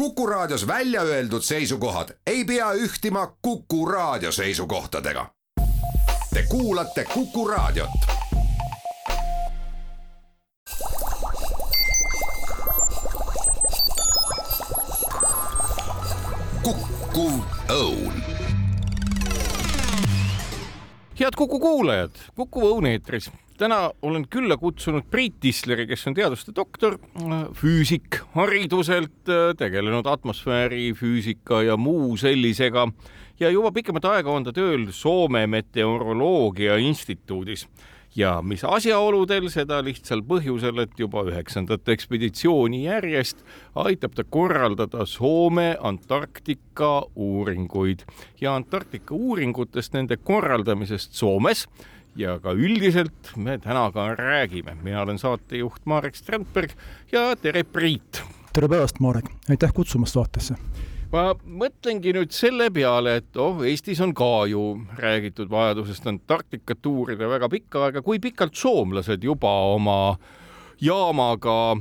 Kuku Raadios välja öeldud seisukohad ei pea ühtima Kuku Raadio seisukohtadega. Te kuulate Kuku Raadiot. kukkuv õun head Kuku kuulajad, Kuku Õun eetris. Täna olen külla kutsunud Priit Tisleri, kes on teaduste doktor, füüsik hariduselt, tegelenud atmosfäärifüüsika ja muu sellisega ja juba pikemat aega on ta tööl Soome Meteoroloogia Instituudis. Ja mis asjaoludel, seda lihtsal põhjusel, et juba üheksandat ekspeditsiooni järjest aitab ta korraldada Soome Antarktika uuringuid. Ja Antarktika uuringutest, nende korraldamisest Soomes ja ka üldiselt me täna ka räägime. mina olen saatejuht Marek Strandberg ja tere, Priit! tere päevast, Marek, aitäh kutsumast saatesse ma mõtlengi nüüd selle peale, et oh, Eestis on ka ju räägitud vajadusest Antarktikat uurida väga pikka aega, kui pikalt soomlased juba oma jaamaga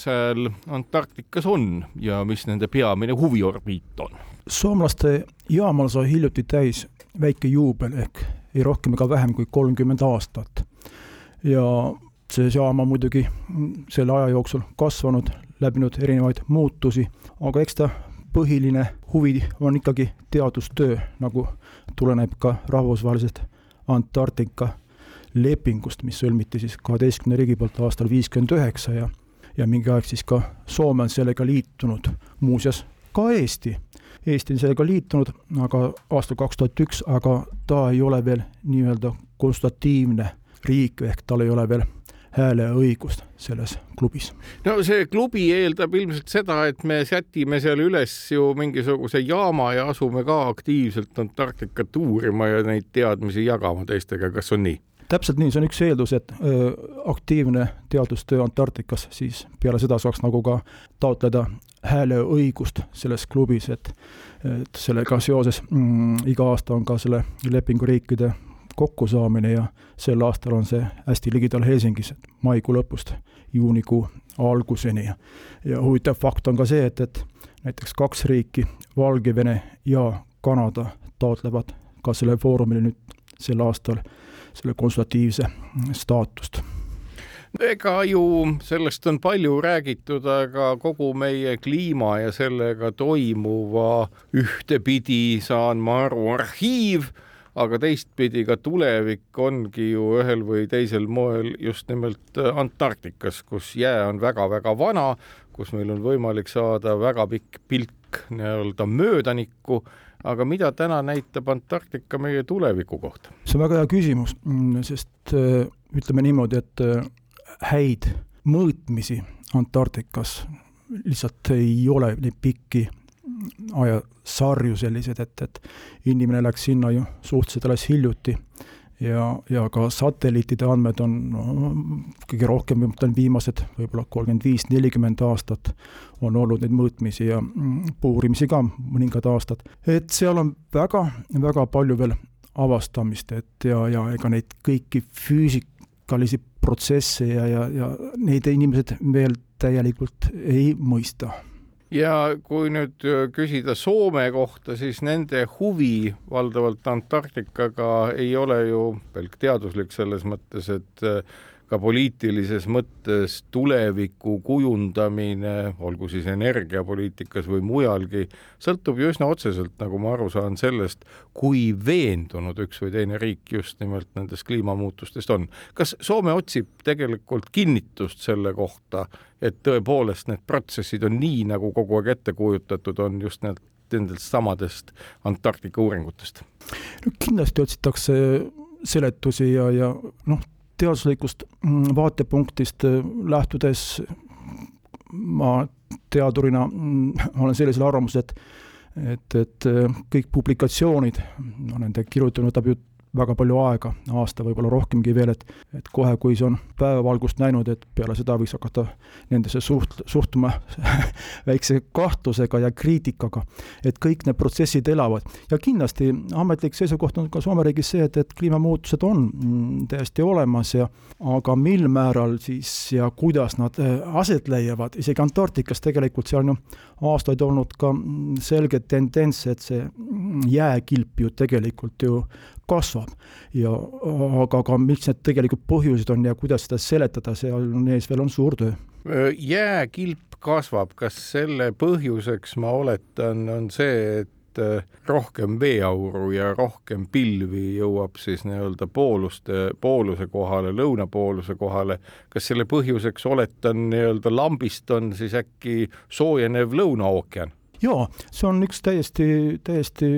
seal Antarktikas on ja mis nende peamine huviorbiit on? soomlaste jaamal sai hiljuti täis väike juubel ehk ei rohkem ega vähem kui kolmkümmend aastat. ja see jaam on muidugi selle aja jooksul kasvanud, läbinud erinevaid muutusi, aga eks ta põhiline huvi on ikkagi teadustöö, nagu tuleneb ka rahvusvahelisest Antarktika lepingust, mis sõlmiti siis kaheteistkümne riigi poolt aastal viiskümmend üheksa ja ja mingi aeg siis ka Soome on sellega liitunud, muuseas ka Eesti. Eesti on sellega liitunud, aga aastal kaks tuhat üks, aga ta ei ole veel nii-öelda konstatiivne riik, ehk tal ei ole veel hääleõigust selles klubis. no see klubi eeldab ilmselt seda, et me sätime seal üles ju mingisuguse jaama ja asume ka aktiivselt Antarktikat uurima ja neid teadmisi jagama teistega, kas on nii? täpselt nii, see on üks eeldus, et öö, aktiivne teadustöö Antarktikas, siis peale seda saaks nagu ka taotleda hääleõigust selles klubis, et et sellega seoses mm, iga aasta on ka selle lepingu riikide kokkusaamine ja sel aastal on see hästi ligidal Helsingis, maikuu lõpust juunikuu alguseni. Ja ja huvitav fakt on ka see, et, et näiteks kaks riiki, Valgevene ja Kanada, taotlevad ka sellel foorumil nüüd sel aastal selle konsultatiivse staatust ega ju sellest on palju räägitud, aga kogu meie kliima ja sellega toimuva ühtepidi saan ma aru, arhiiv aga teistpidi ka tulevik ongi ju ühel või teisel moel just nimelt äh, Antarktikas, kus jää on väga-väga vana, kus meil on võimalik saada väga pikk pilk nii-öelda möödanikku, aga mida täna näitab Antarktika meie tuleviku kohta? see on väga hea küsimus, mm, sest äh, ütleme niimoodi, et äh, häid mõõtmisi Antarktikas lihtsalt ei ole neid pikki ajasarju sellised, et, et inimene läks sinna ju suhteliselt alles hiljuti ja, ja ka satelliitide andmed on no, kõige rohkem, mõtlen viimased võib-olla kolmkümmend viis, nelikümmend aastat on olnud neid mõõtmisi ja mm, puurimisi ka mõningad aastad. et seal on väga, väga palju veel avastamist, et ja, ja ega neid kõiki füüsikalisi protsesse ja, ja, ja neid inimesed veel täielikult ei mõista. Ja kui nüüd äh, küsida Soome kohta, siis nende huvi valdavalt Antarktikaga ei ole ju pelk teaduslik selles mõttes, et äh, ka poliitilises mõttes tuleviku kujundamine, olgu siis energiapoliitikas või mujalgi, sõltub ju üsna otseselt, nagu ma aru saan, sellest, kui veendunud üks või teine riik just nimelt nendest kliimamuutustest on. kas Soome otsib tegelikult kinnitust selle kohta, et tõepoolest need protsessid on nii, nagu kogu aeg ette kujutatud on, just need nendest samadest Antarktika uuringutest? no kindlasti otsitakse seletusi ja, ja noh, teaduslikust mm, vaatepunktist äh, lähtudes ma teadurina mm, olen sellisel arvamusel, et et, et äh, kõik publikatsioonid, no nende kirjutamine võtab ju väga palju aega, aasta, võib-olla rohkemgi veel, et et kohe, kui see on päevavalgust näinud, et peale seda võiks hakata nendesse suht-, suhtuma väikse kahtlusega ja kriitikaga. et kõik need protsessid elavad ja kindlasti ametlik seisukoht on ka Soome riigis see, et, et kliimamuutused on mm, täiesti olemas ja aga mil määral siis ja kuidas nad äh, aset leiavad, isegi Antarktikas tegelikult seal on ju aastaid olnud ka mm, selge tendents, et see mm, jääkilp ju tegelikult ju kasvab. ja aga ka miks need tegelikult põhjused on ja kuidas seda seletada, seal ees veel on suur töö. jääkilp kasvab, kas selle põhjuseks, ma oletan, on see, et rohkem veeauru ja rohkem pilvi jõuab siis nii-öelda pooluste, pooluse kohale, lõunapooluse kohale. kas selle põhjuseks, oletan, nii-öelda lambist on siis äkki soojenev Lõunaookean? jaa, see on üks täiesti, täiesti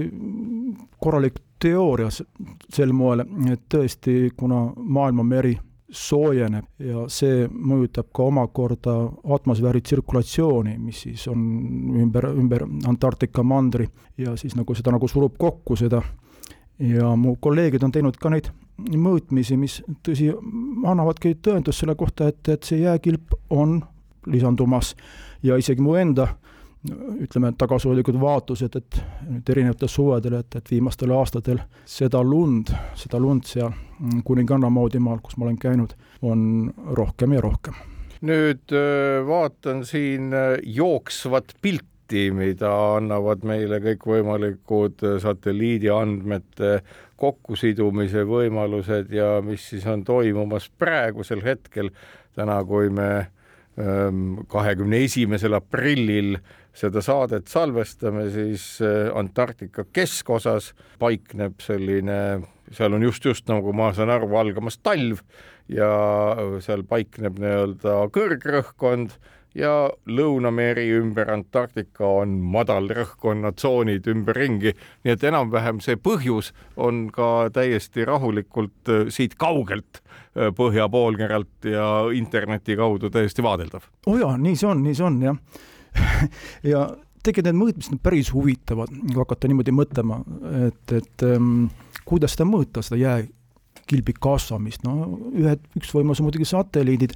korralik teooria sel moel, et tõesti, kuna maailmameri soojeneb ja see mõjutab ka omakorda atmosfääri tsirkulatsiooni, mis siis on ümber, ümber Antarktika mandri ja siis nagu seda nagu surub kokku seda. ja mu kolleegid on teinud ka neid mõõtmisi, mis tõsi, annavadki tõendust selle kohta, et, et see jääkilp on lisandumas ja isegi mu enda äh, ütleme, tagasihoidlikud vaatlused, et nüüd erinevatel suvedel, et, et viimastel aastatel seda lund, seda lund seal kuninganna Maudimaal, kus ma olen käinud, on rohkem ja rohkem. nüüd vaatan siin jooksvat pilti, mida annavad meile kõikvõimalikud satelliidiandmete kokkusidumise võimalused ja mis siis on toimumas praegusel hetkel, täna, kui me kahekümne esimesel aprillil seda saadet salvestame, siis äh, Antarktika keskosas paikneb selline, seal on just-just nagu ma saan aru, algamas talv ja seal paikneb nii-öelda kõrgrõhkkond ja Lõunameri ümber Antarktika on madalrõhkkonnatsoonid ümberringi, nii et enam-vähem see põhjus on ka täiesti rahulikult äh, siit kaugelt äh, põhja poolkeralt ja interneti kaudu täiesti vaadeldav. oo oh jaa, nii see on, nii see on jah. Ja tegelikult need mõõtmised on päris huvitavad, kui hakata niimoodi mõtlema, et, et ähm, kuidas seda mõõta, seda jääkilbi kasvamist, no ühed, üks võimalus on muidugi satelliidid,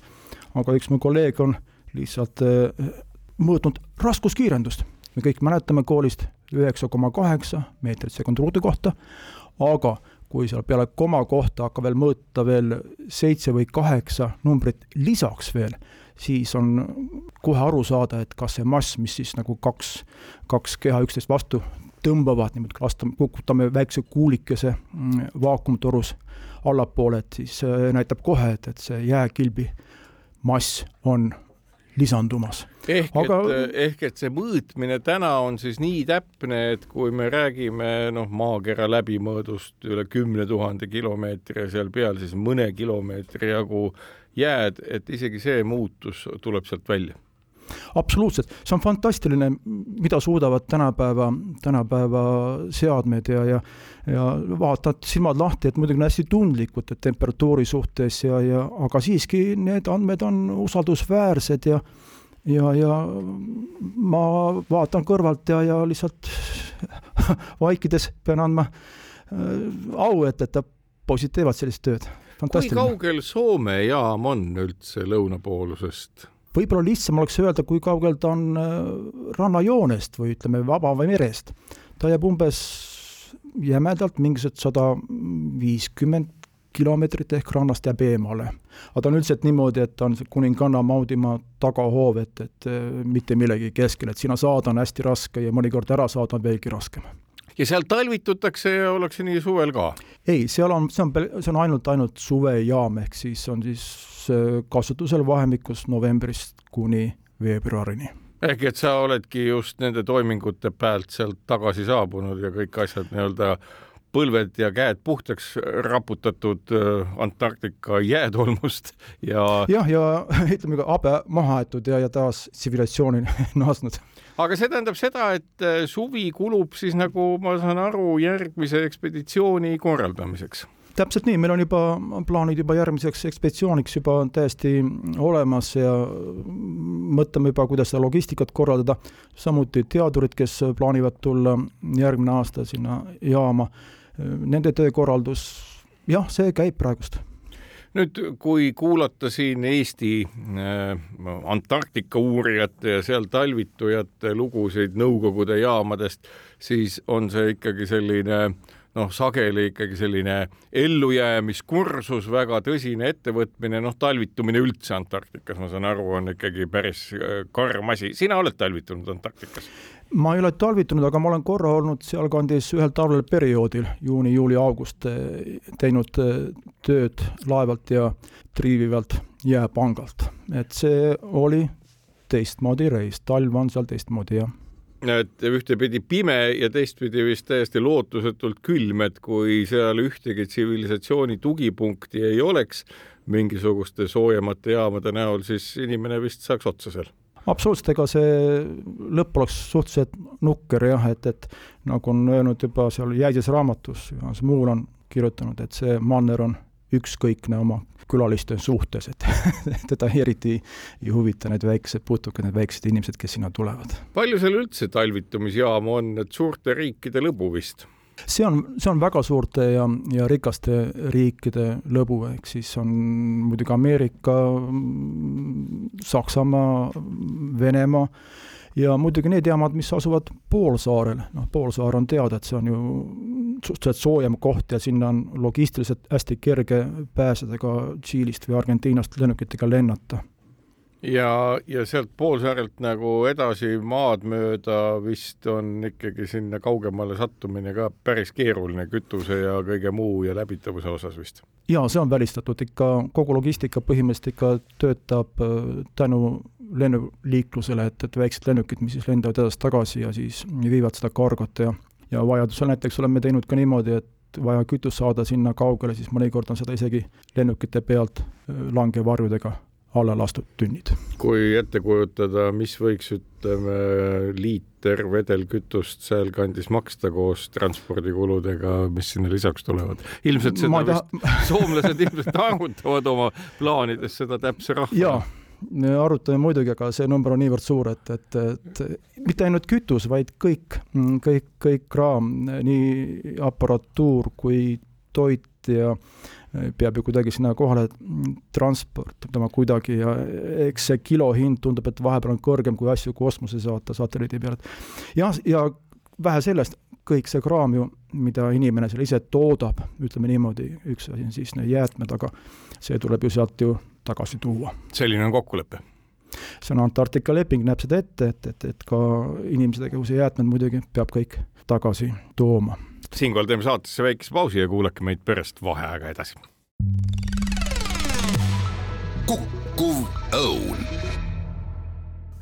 aga üks mu kolleeg on lihtsalt äh, mõõtnud raskuskiirendust. me kõik mäletame koolist üheksa koma kaheksa meetrit sekund ruudu kohta, aga kui seal peale koma kohta hakkab veel mõõta veel seitse või kaheksa numbrit lisaks veel, siis on kohe aru saada, et kas see mass, mis siis nagu kaks, kaks keha üksteist vastu tõmbavad, niimoodi lastame, kukutame väikse kuulikese mm, vaakumtorus allapoole, et siis näitab kohe, et, et see jääkilbi mass on lisandumas. ehk Aga... et, ehk et see mõõtmine täna on siis nii täpne, et kui me räägime noh, maakera läbimõõdust üle kümne tuhande kilomeetri ja seal peal siis mõne kilomeetri jagu jääd, et isegi see muutus tuleb sealt välja absoluutselt, see on fantastiline, mida suudavad tänapäeva, tänapäeva seadmed ja, ja ja vaatad silmad lahti, et muidugi on hästi tundlikud temperatuuri suhtes ja, ja aga siiski need andmed on usaldusväärsed ja ja, ja ma vaatan kõrvalt ja, ja lihtsalt vaikides pean andma äh, au, et, et poisid teevad sellist tööd. Kui kaugel Soome jaam on üldse lõunapoolusest? Võib-olla lihtsam oleks öelda, kui kaugel ta on äh, rannajoonest või ütleme, vaba või merest. ta jääb umbes jämedalt mingisugused sada viiskümmend kilomeetrit ehk rannast jääb eemale. aga ta on üldiselt niimoodi, et ta on see kuninganna Maudimaa tagahoov, et, et äh, mitte millegi keskel, et sinna saada on hästi raske ja mõnikord ära saada on veelgi raskem ja seal talvitutakse ja ollakse nii suvel ka? ei, seal on, see on, see on ainult, ainult suvejaam, ehk siis on siis kasutusel vahemikus novembrist kuni veebruarini. ehk et sa oledki just nende toimingute pealt sealt tagasi saabunud ja kõik asjad nii-öelda põlved ja käed puhtaks raputatud äh, Antarktika jäätolmust ja jah, ja ütleme ka habe maha aetud ja, ja taas tsivilisatsiooni naasnud. Aga see tähendab seda, et äh, suvi kulub siis nagu ma saan aru, järgmise ekspeditsiooni korraldamiseks täpselt nii, meil on juba plaanid juba järgmiseks ekspeditsiooniks juba täiesti olemas ja mõtleme juba, kuidas seda logistikat korraldada. samuti teadurid, kes plaanivad tulla järgmine aasta sinna jaama nende töökorraldus, jah, see käib praegust nüüd, kui kuulata siin Eesti äh, Antarktika uurijate ja seal talvitujate lugusid Nõukogude jaamadest, siis on see ikkagi selline noh, sageli ikkagi selline ellujäämiskursus, väga tõsine ettevõtmine, noh, talvitumine üldse Antarktikas, ma saan aru, on ikkagi päris äh, karm asi. sina oled talvitunud Antarktikas? ma ei ole talvitunud, aga ma olen korra olnud sealkandis ühel talvel perioodil, juuni, juuli, august, eh, teinud eh, tööd laevalt ja triivivalt jääpangalt. et see oli teistmoodi reis, talv on seal teistmoodi, jah et ühtepidi pime ja teistpidi vist täiesti lootusetult külm, et kui seal ühtegi tsivilisatsiooni tugipunkti ei oleks mingisuguste soojemate jaamade näol, siis inimene vist saaks otsa seal. Absoluutselt, ega see lõpp oleks suhteliselt nukker jah, et, et nagu on öelnud juba seal Jäises raamatus, Johannes Muul on kirjutanud, et see manner on ükskõikne oma külaliste suhtes, et teda eriti ei huvita need väiksed putukad, need väiksed inimesed, kes sinna tulevad. palju seal üldse talvitumisjaamu on, et suurte riikide lõbu vist? see on, see on väga suurte ja, ja rikaste riikide lõbu, ehk siis on muidugi Ameerika, Saksamaa, Venemaa ja muidugi need jaamad, mis asuvad poolsaarel, noh, poolsaar on teada, et see on ju suhteliselt soojem koht ja sinna on logistiliselt hästi kerge pääseda ka Tšiilist või Argentiinast lennukitega lennata ja, ja sealt poolsaarelt nagu edasi maad mööda vist on ikkagi sinna kaugemale sattumine ka päris keeruline kütuse ja kõige muu ja läbitavuse osas vist. jaa, see on välistatud, ikka kogu logistika põhimõtteliselt ikka töötab äh, tänu lennuliiklusele, et, et väiksed lennukid, mis siis lendavad edasi-tagasi ja siis viivad seda kargot ja ja vajadusel näiteks oleme teinud ka niimoodi, et vaja kütust saada sinna kaugele, siis mõnikord on seda isegi lennukite pealt äh, langevarjudega alla lastud tünnid. kui ette kujutada, mis võiks, ütleme, liiter vedelkütust sealkandis maksta koos transpordikuludega, mis sinna lisaks tulevad? ilmselt seda taha... vist soomlased ilmselt arvutavad oma plaanides seda täpse rahva. jaa, me arutame muidugi, aga see number on niivõrd suur, et, et, et mitte ainult kütus, vaid kõik, kõik, kõik kraam, nii aparatuur kui toit ja äh, peab ju kuidagi sinna kohale transportima kuidagi ja eks see kilohind tundub, et vahepeal on kõrgem, kui asju kosmose saata satelliidi peale. jah, ja vähe sellest, kõik see kraam ju, mida inimene seal ise toodab, ütleme niimoodi, üks asi on siis need jäätmed, aga see tuleb ju sealt ju tagasi tuua. selline on kokkulepe? see on Antarktika leping, näeb seda ette, et, et, et ka inimese tegevuse jäätmed muidugi peab kõik tagasi tooma siinkohal teeme saatesse väikese pausi ja kuulake meid pärast vaheaega edasi. kukkuv õun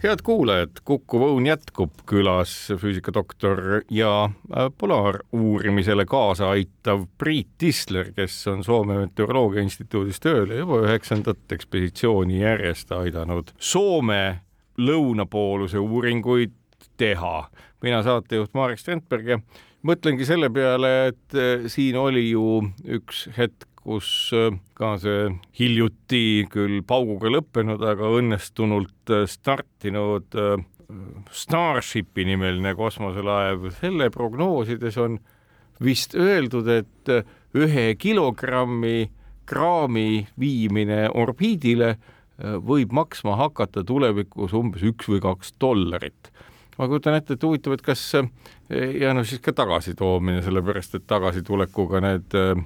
head kuulajad, Kukkuv Õun jätkub külas füüsikadoktor ja äh, polaaruurimisele kaasa aitav Priit Tisler, kes on Soome Meteoroloogia Instituudis tööl ja juba üheksandat ekspeditsiooni järjest aidanud Soome lõunapooluse uuringuid teha. mina saatejuht Marek Strandberg ja mõtlengi selle peale, et eh, siin oli ju üks hetk, kus eh, ka see hiljuti küll pauguga lõppenud, aga õnnestunult eh, startinud Starshipi nimeline kosmoselaev, selle prognoosides on vist öeldud, et ühe kilogrammi kraami viimine orbiidile võib maksma hakata tulevikus umbes üks või kaks dollarit ma kujutan ette, et huvitav, et kas ja noh, siis ka tagasitoomine, sellepärast et tagasitulekuga need äh,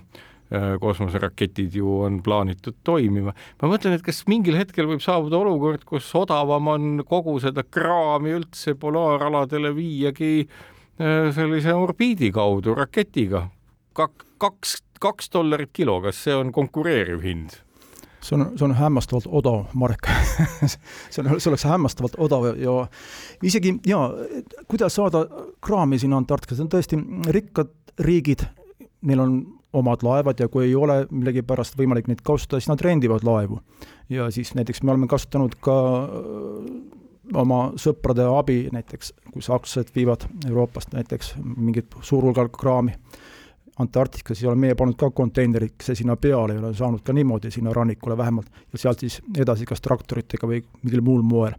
kosmoseraketid ju on plaanitud toimima. ma mõtlen, et kas mingil hetkel võib saabuda olukord, kus odavam on kogu seda kraami üldse polaaraladele viiagi sellise orbiidi kaudu raketiga. kak-, kaks, kaks dollarit kilo, kas see on konkureeriv hind? See on, see on hämmastavalt odav, Marek see on, see oleks hämmastavalt odav ja isegi jaa, kuidas saada kraami sinna Antarktikasse, on tõesti rikkad riigid, neil on omad laevad ja kui ei ole millegipärast võimalik neid kasutada, siis nad rendivad laevu. ja siis näiteks me oleme kasutanud ka oma sõprade abi, näiteks kui sakslased viivad Euroopast näiteks mingit suur hulgal kraami Antarktikas ei ole meie pannud ka konteinerisse sinna peale, ei ole saanud ka niimoodi sinna rannikule vähemalt, ja sealt siis edasi kas traktoritega või mingil muul moel.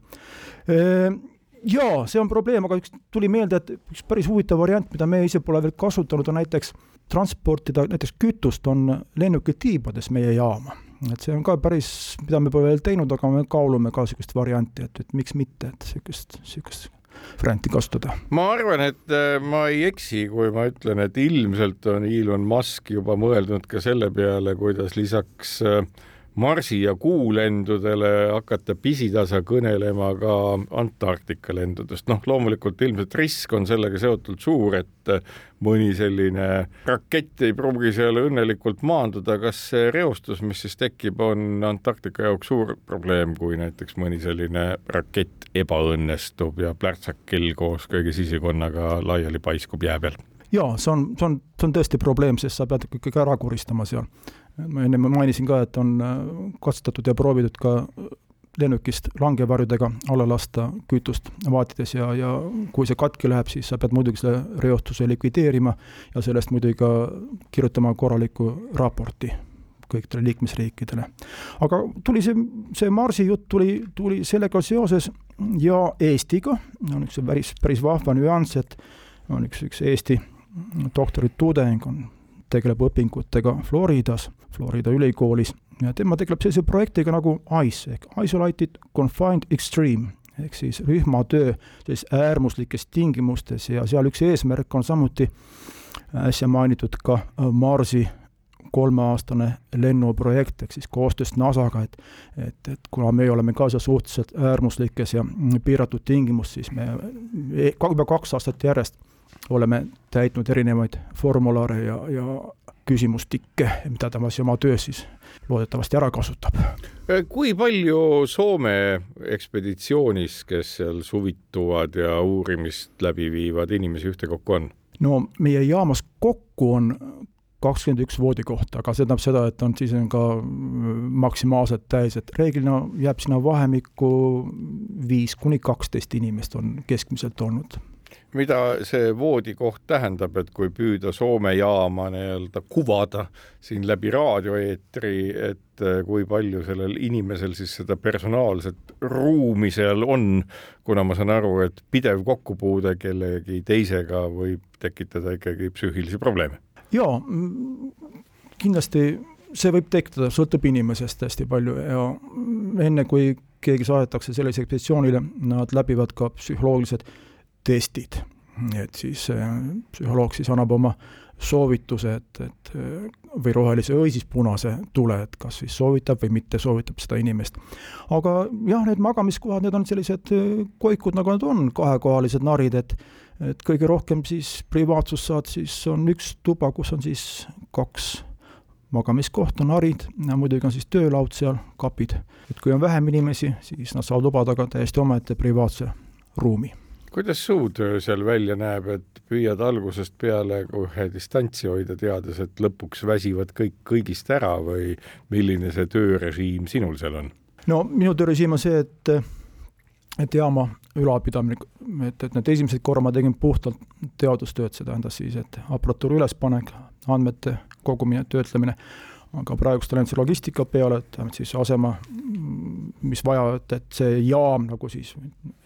jaa, see on probleem, aga üks tuli meelde, et üks päris huvitav variant, mida me ise pole veel kasutanud, on näiteks transportida näiteks kütust on lennukid tiibades meie jaama. et see on ka päris, mida me pole veel teinud, aga me kaalume ka niisugust varianti, et, et miks mitte, et niisugust, niisugust varianti kasutada. ma arvan, et äh, ma ei eksi, kui ma ütlen, et ilmselt on Elon Musk juba mõelnud ka selle peale, kuidas lisaks äh, Marsi ja Kuu lendudele hakata pisitasa kõnelema ka Antarktika lendudest. noh, loomulikult ilmselt risk on sellega seotult suur, et mõni selline rakett ei pruugi seal õnnelikult maanduda. kas see reostus, mis siis tekib, on Antarktika jaoks suur probleem, kui näiteks mõni selline rakett ebaõnnestub ja plärtsakill koos kõige sisikonnaga laiali paiskub jää peal? jaa, see on, see on, see on tõesti probleem, sest sa pead ikkagi ära koristama seal ma enne mainisin ka, et on äh, katsetatud ja proovitud ka lennukist langevarjudega alla lasta kütust vaatides ja, ja kui see katki läheb, siis sa pead muidugi selle reostuse likvideerima ja sellest muidugi ka kirjutama korraliku raporti kõikidele liikmesriikidele. aga tuli see, see Marsi jutt tuli, tuli sellega seoses ja Eestiga, on üks päris, päris vahva nüanss, et on üks, üks Eesti doktoritudeng on tegeleb õpingutega Floridas, Florida ülikoolis. Ja tema tegeleb sellise projektiga nagu ICE ehk Isolated Confined Extreme ehk siis rühmatöö sellises äärmuslikes tingimustes. Ja seal üks eesmärk on samuti äsja mainitud ka Marsi kolmeaastane lennuprojekt ehk siis koostöös NASA-ga, et et, et kuna me oleme ka seal suhteliselt äärmuslikes ja piiratud tingimus, siis me e-, juba kaks aastat järjest oleme täitnud erinevaid formulare ja, ja küsimustikke, mida ta oma töös siis loodetavasti ära kasutab. kui palju Soome ekspeditsioonis, kes seal suvituvad ja uurimist läbi viivad, inimesi ühtekokku on? no meie jaamas kokku on kakskümmend üks voodikohta, aga see tähendab seda, et on siis on ka maksimaalselt täis, et reeglina jääb sinna vahemikku viis kuni kaksteist inimest on keskmiselt olnud mida see voodikoht tähendab, et kui püüda Soome jaama nii-öelda kuvada siin läbi raadioeetri, et eh, kui palju sellel inimesel siis seda personaalset ruumi seal on, kuna ma saan aru, et pidev kokkupuude kellegi teisega võib tekitada ikkagi psüühilisi probleeme? jaa, kindlasti see võib tekitada, sõltub inimesest hästi palju ja enne, kui keegi saadetakse sellisele ekspeditsioonile, nad läbivad ka psühholoogilised testid. et siis psühholoog siis annab oma soovituse, et, et või rohelise või siis punase tule, et kas siis soovitab või mitte soovitab seda inimest. aga jah, need magamiskohad, need on sellised koikud, nagu nad on, kahekohalised narid, et et kõige rohkem siis privaatsust saad, siis on üks tuba, kus on siis kaks magamiskohta, narid ja muidugi on siis töölaud seal, kapid. et kui on vähem inimesi, siis nad saavad lubada ka täiesti omaette privaatse ruumi kuidas su töö seal välja näeb, et püüad algusest peale kohe distantsi hoida, teades, et lõpuks väsivad kõik kõigist ära või milline see töörežiim sinul seal on? no minu töörežiim on see, et et jaama ülalpidamine, et, et need esimesed korra ma tegin puhtalt teadustööd, see tähendas siis, et aparatuuri ülespanek, andmete kogumine, töötlemine aga praegust olen see logistika peale, et vähemalt siis asema, mis vaja, et, see jaam nagu siis,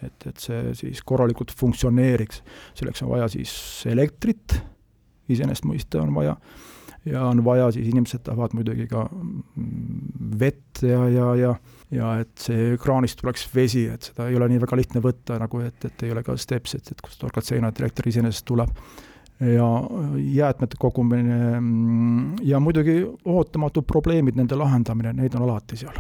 et, et see siis korralikult funktsioneeriks. selleks on vaja siis elektrit, iseenesest mõista on vaja, ja on vaja siis, inimesed tahavad muidugi ka vett ja, ja, ja ja et see kraanist tuleks vesi, et seda ei ole nii väga lihtne võtta nagu, et, et ei ole ka steps, et, et kust torkad seina, et elekter iseenesest tuleb ja jäätmete kogumine mm, ja muidugi ootamatud probleemid, nende lahendamine, neid on alati seal.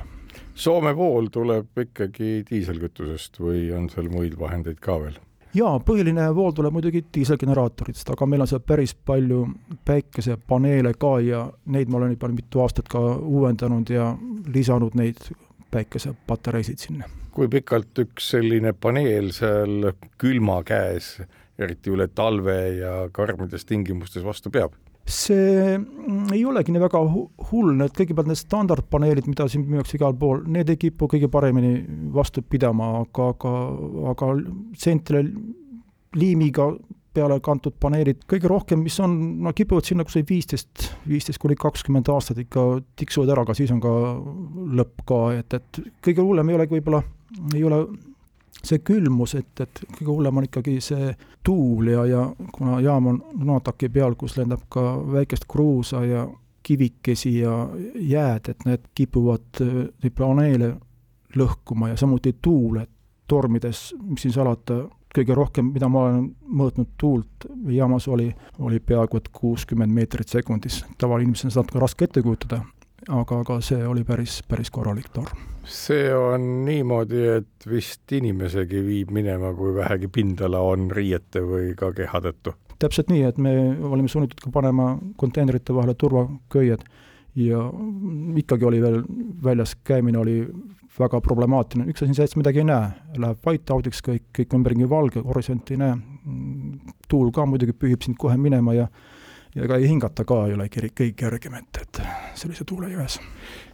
Soome pool tuleb ikkagi diiselkütusest või on seal muid vahendeid ka veel? jaa, põhiline vool tuleb muidugi diiselgeneraatoritest, aga meil on seal päris palju päikesepaneele ka ja neid ma olen juba mitu aastat ka uuendanud ja lisanud neid päikesepatareisid sinna. kui pikalt üks selline paneel seal külma käes eriti üle talve ja karmides tingimustes vastu peab? see ei olegi nii väga hull, need kõigepealt need standardpaneelid, mida siin müüakse igal pool, need ei kipu kõige paremini vastu pidama, aga, aga, aga sentile liimiga peale kantud paneelid, kõige rohkem, mis on, no kipuvad sinna kusagil viisteist, viisteist kuni kakskümmend aastat ikka tiksuvad ära, aga siis on ka lõpp ka, et, et kõige hullem ei olegi võib-olla, ei ole see külmus, et, et kõige hullem on ikkagi see tuul ja, ja kuna jaam on noataki peal, kus lendab ka väikest kruusa ja kivikesi ja jääd, et need kipuvad neid planeele lõhkuma ja samuti tuul, et tormides, mis siin salata, kõige rohkem, mida ma olen mõõtnud tuult jaamas, oli, oli peaaegu et kuuskümmend meetrit sekundis. tavalinimesel on seda natuke raske ette kujutada, aga, aga see oli päris, päris korralik torm. see on niimoodi, et vist inimesegi viib minema, kui vähegi pindala on riiete või ka keha tõttu? täpselt nii, et me olime sunnitud ka panema konteinerite vahele turvaköied ja ikkagi oli veel väljas käimine oli väga problemaatiline, üks asi on see, et sa midagi ei näe, läheb whiteout'iks kõik, kõik ümberringi valge, horisonti ei näe, tuul ka muidugi pühib sind kohe minema ja ja ega ei hingata ka ei ole kõige kergem, et, et sellise tuule jões.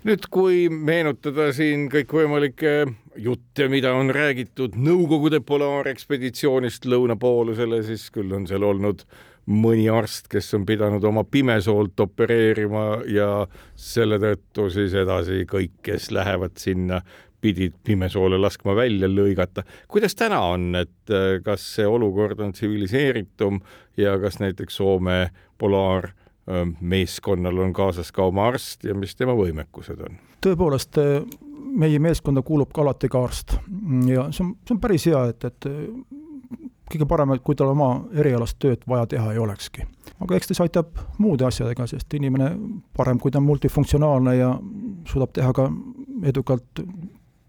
nüüd, kui meenutada siin kõikvõimalikke jutte, mida on räägitud Nõukogude polaarekspeditsioonist lõunapoolusele, siis küll on seal olnud mõni arst, kes on pidanud oma pimesoolt opereerima ja selle tõttu siis edasi kõik, kes lähevad sinna, pidid pimesoole laskma välja lõigata. kuidas täna on, et äh, kas see olukord on tsiviliseeritum ja kas näiteks Soome polaarmeeskonnal on kaasas ka oma arst ja mis tema võimekused on? tõepoolest, äh, meie meeskonda kuulub ka alati ka arst ja see on, see on päris hea, et, et kõige parem, et kui tal oma erialast tööd vaja teha ei olekski. aga eks ta siis aitab muude asjadega, sest inimene parem, kui ta on multifunktsionaalne ja suudab teha ka edukalt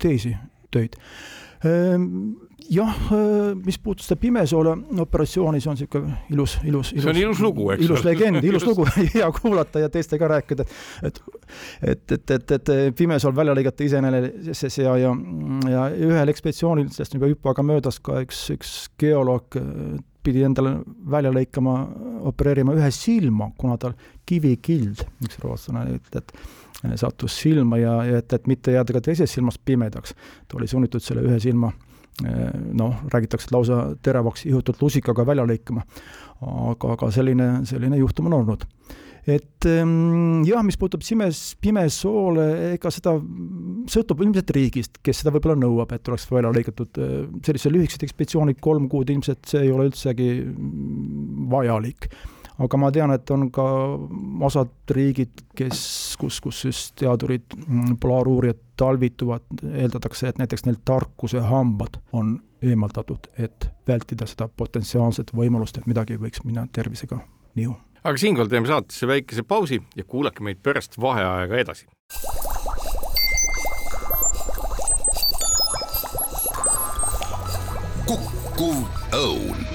teisi töid. Ehm, jah, mis puudutab Pimesoole operatsiooni, see on niisugune ilus, ilus, ilus see on ilus lugu, eks. ilus legend, ilus lugu, hea kuulata ja teistega rääkida, et et, et, et, et Pimesool välja lõigata iseenesest ja, ja, ja ühel ekspeditsioonil, sellest on juba jupp aega möödas, ka üks, üks geoloog pidi endale välja lõikama, opereerima ühe silma, kuna tal kivikild, üks rootslane ütleb, et sattus silma ja, ja et, et mitte jääda ka teisest silmast pimedaks, ta oli sunnitud selle ühe silma eh, noh, räägitakse, et lausa teravaks ihutult lusikaga välja lõikama. aga, aga selline, selline juhtum on olnud. et ehm, jah, mis puudutab simes, pimesoole, ega seda sõltub ilmselt riigist, kes seda võib-olla nõuab, et oleks välja lõigatud eh, sellised lühikesed ekspeditsioonid, kolm kuud, ilmselt see ei ole üldsegi vajalik aga ma tean, et on ka osad riigid, kes, kus, kus siis teadurid, mm, polaaruurijad talvituvad, eeldatakse, et näiteks neil tarkusehambad on eemaldatud, et vältida seda potentsiaalset võimalust, et midagi võiks minna tervisega nihu. aga siinkohal teeme saatesse väikese pausi ja kuulake meid pärast vaheaega edasi. kukkuv õun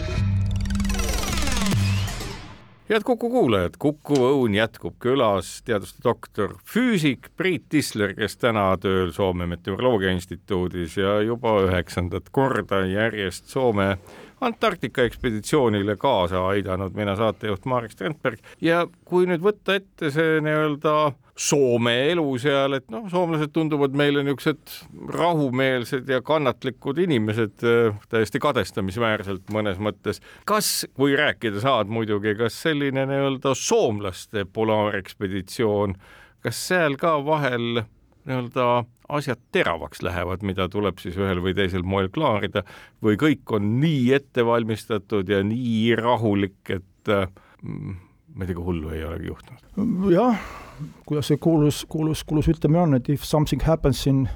head Kuku kuulajad, Kuku Õun jätkub külas teaduste doktor, füüsik Priit Tisler, kes täna tööl Soome Meteoroloogia Instituudis ja juba üheksandat korda järjest Soome Antarktika ekspeditsioonile kaasa aidanud, mina saatejuht Marek Strandberg ja kui nüüd võtta ette see nii-öelda Soome elu seal, et noh, soomlased tunduvad meile niisugused rahumeelsed ja kannatlikud inimesed äh, täiesti kadestamisväärselt mõnes mõttes. kas, kui rääkida saad muidugi, kas selline nii-öelda soomlaste polaarekspeditsioon, kas seal ka vahel nii-öelda asjad teravaks lähevad, mida tuleb siis ühel või teisel moel klaarida või kõik on nii ette valmistatud ja nii rahulik, et midagi hullu ei olegi juhtunud? jah kuidas see kuulus, kuulus, kuulus ütlemine on, et if something happens in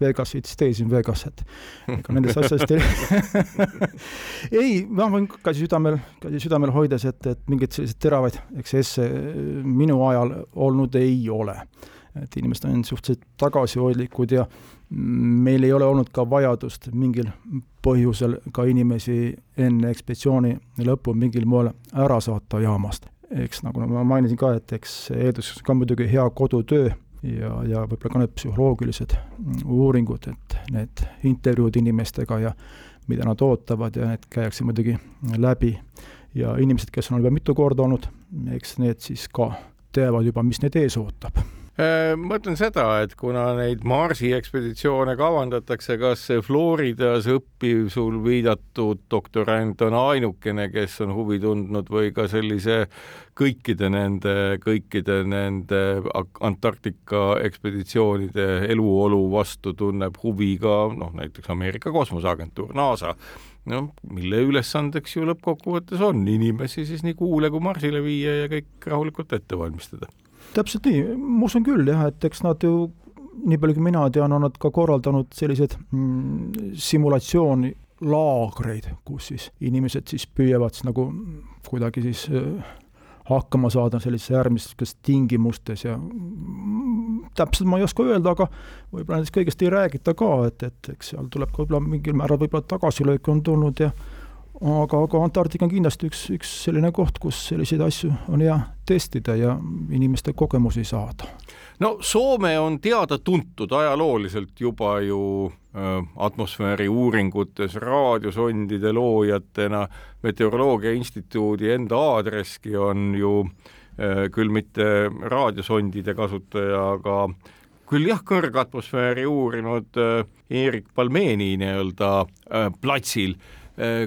Vegas, it stays in Vegas, et ega nendest asjadest ei ei, ma võin käsi südamel, käsi südamel hoides, et, et mingeid selliseid teravaid eksesse minu ajal olnud ei ole. Et inimesed on suhteliselt tagasihoidlikud ja meil ei ole olnud ka vajadust mingil põhjusel ka inimesi enne ekspeditsiooni lõppu mingil moel ära saata jaamast eks nagu ma mainisin ka, et eks eelduseks ka muidugi hea kodutöö ja, ja võib-olla ka need psühholoogilised uuringud, et need intervjuud inimestega ja mida nad ootavad ja need käiakse muidugi läbi. ja inimesed, kes on juba mitu korda olnud, eks need siis ka teavad juba, mis neid ees ootab ma ütlen seda, et kuna neid Marsi ekspeditsioone kavandatakse, kas see Floridas õppiv sul viidatud doktorant on ainukene, kes on huvi tundnud või ka sellise kõikide nende, kõikide nende Antarktika ekspeditsioonide eluolu vastu tunneb huvi ka noh, näiteks Ameerika kosmoseagentuur, NASA. Noh, mille ülesandeks ju lõppkokkuvõttes on inimesi siis nii Kuule kui Marsile viia ja kõik rahulikult ette valmistada täpselt nii, ma usun küll jah, et eks nad ju nii palju, kui mina tean, on nad ka korraldanud selliseid mm, simulatsioonilaagreid, kus siis inimesed siis püüavad siis nagu kuidagi siis äh, hakkama saada sellistes äärmistes tingimustes ja mm, täpselt ma ei oska öelda, aga võib-olla nendest kõigest ei räägita ka, et, et eks seal tuleb ka võib-olla mingil määral võib-olla tagasilööke on tulnud ja aga, aga Antarktika on kindlasti üks, üks selline koht, kus selliseid asju on hea testida ja inimeste kogemusi saada. no Soome on teada-tuntud ajalooliselt juba ju äh, atmosfääri uuringutes raadiosondide loojatena, Meteoroloogia Instituudi enda aadresski on ju äh, küll mitte raadiosondide kasutaja, aga küll jah, kõrgatmosfääri uurinud äh, Erik Palmeeni nii-öelda platsil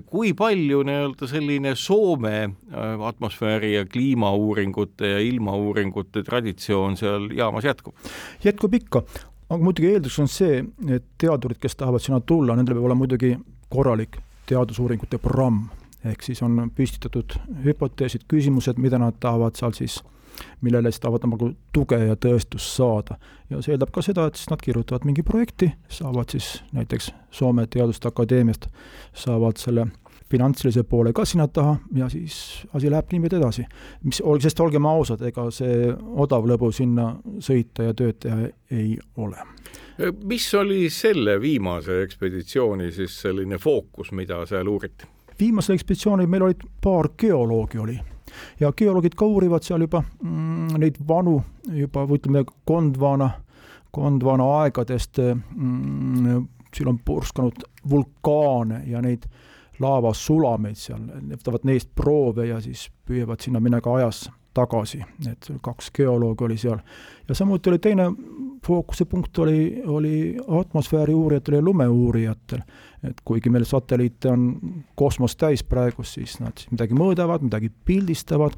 kui palju nii-öelda selline Soome äh, atmosfääri ja kliimauuringute ja ilmauuringute traditsioon seal jaamas jätkub? jätkub ikka, aga muidugi eeldus on see, et teadurid, kes tahavad sinna tulla, nendel peab olema muidugi korralik teadusuuringute programm, ehk siis on püstitatud hüpoteesid, küsimused, mida nad tahavad seal siis millele siis tahavad nagu tuge ja tõestust saada. ja see eeldab ka seda, et siis nad kirjutavad mingi projekti, saavad siis näiteks Soome Teaduste Akadeemiast, saavad selle finantsilise poole ka sinna taha ja siis asi läheb niimoodi edasi. mis, sest olgem ausad, ega see odav lõbu sinna sõita ja tööd teha ei ole. mis oli selle viimase ekspeditsiooni siis selline fookus, mida seal uuriti? viimasel ekspeditsioonil meil olid paar geoloogi oli ja geoloogid ka uurivad seal juba mm, neid vanu, juba ütleme, Gondwana, Gondwana aegadest mm, siin on purskanud vulkaane ja neid laavasulameid seal, võtavad neist proove ja siis püüavad sinna minna ka ajas tagasi, et kaks geoloogi oli seal. ja samuti oli teine fookuse punkt oli, oli atmosfääri uurijatel ja lumeuurijatel. et kuigi meil satelliite on kosmos täis praegu, siis nad midagi mõõdavad, midagi pildistavad,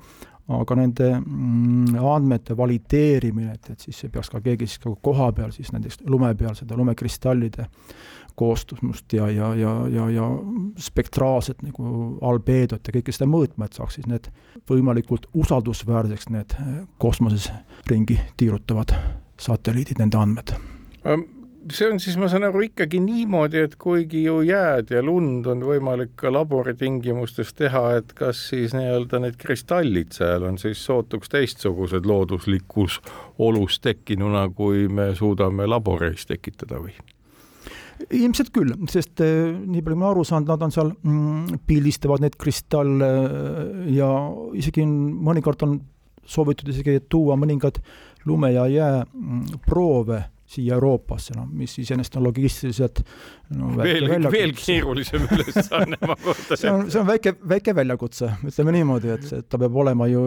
aga nende mm, andmete valideerimine, et, et siis peaks ka keegi siis ka koha peal siis näiteks lume peal seda lumekristallide koostumust ja, ja, ja, ja, ja spektraalset nagu albeedot ja kõike seda mõõtma, et saaks siis need võimalikult usaldusväärseks need kosmoses ringi tiirutavad satelliidid, nende andmed see on siis, ma saan aru, ikkagi niimoodi, et kuigi ju jääd ja lund on võimalik ka laboritingimustes teha, et kas siis nii-öelda need kristallid seal on siis sootuks teistsugused looduslikus olus tekkinuna, kui me suudame laboris tekitada või? ilmselt küll, sest eh, nii palju, ma aru saan, nad on seal mm,, pildistavad neid kristalle ja isegi mõnikord on soovitud isegi tuua mõningad lume ja jää proove siia Euroopasse, noh, mis iseenesest on logistiliselt no, veel, veel keerulisem ülesanne ma kujutan see on, see on väike, väike väljakutse, ütleme niimoodi, et see, ta peab olema ju,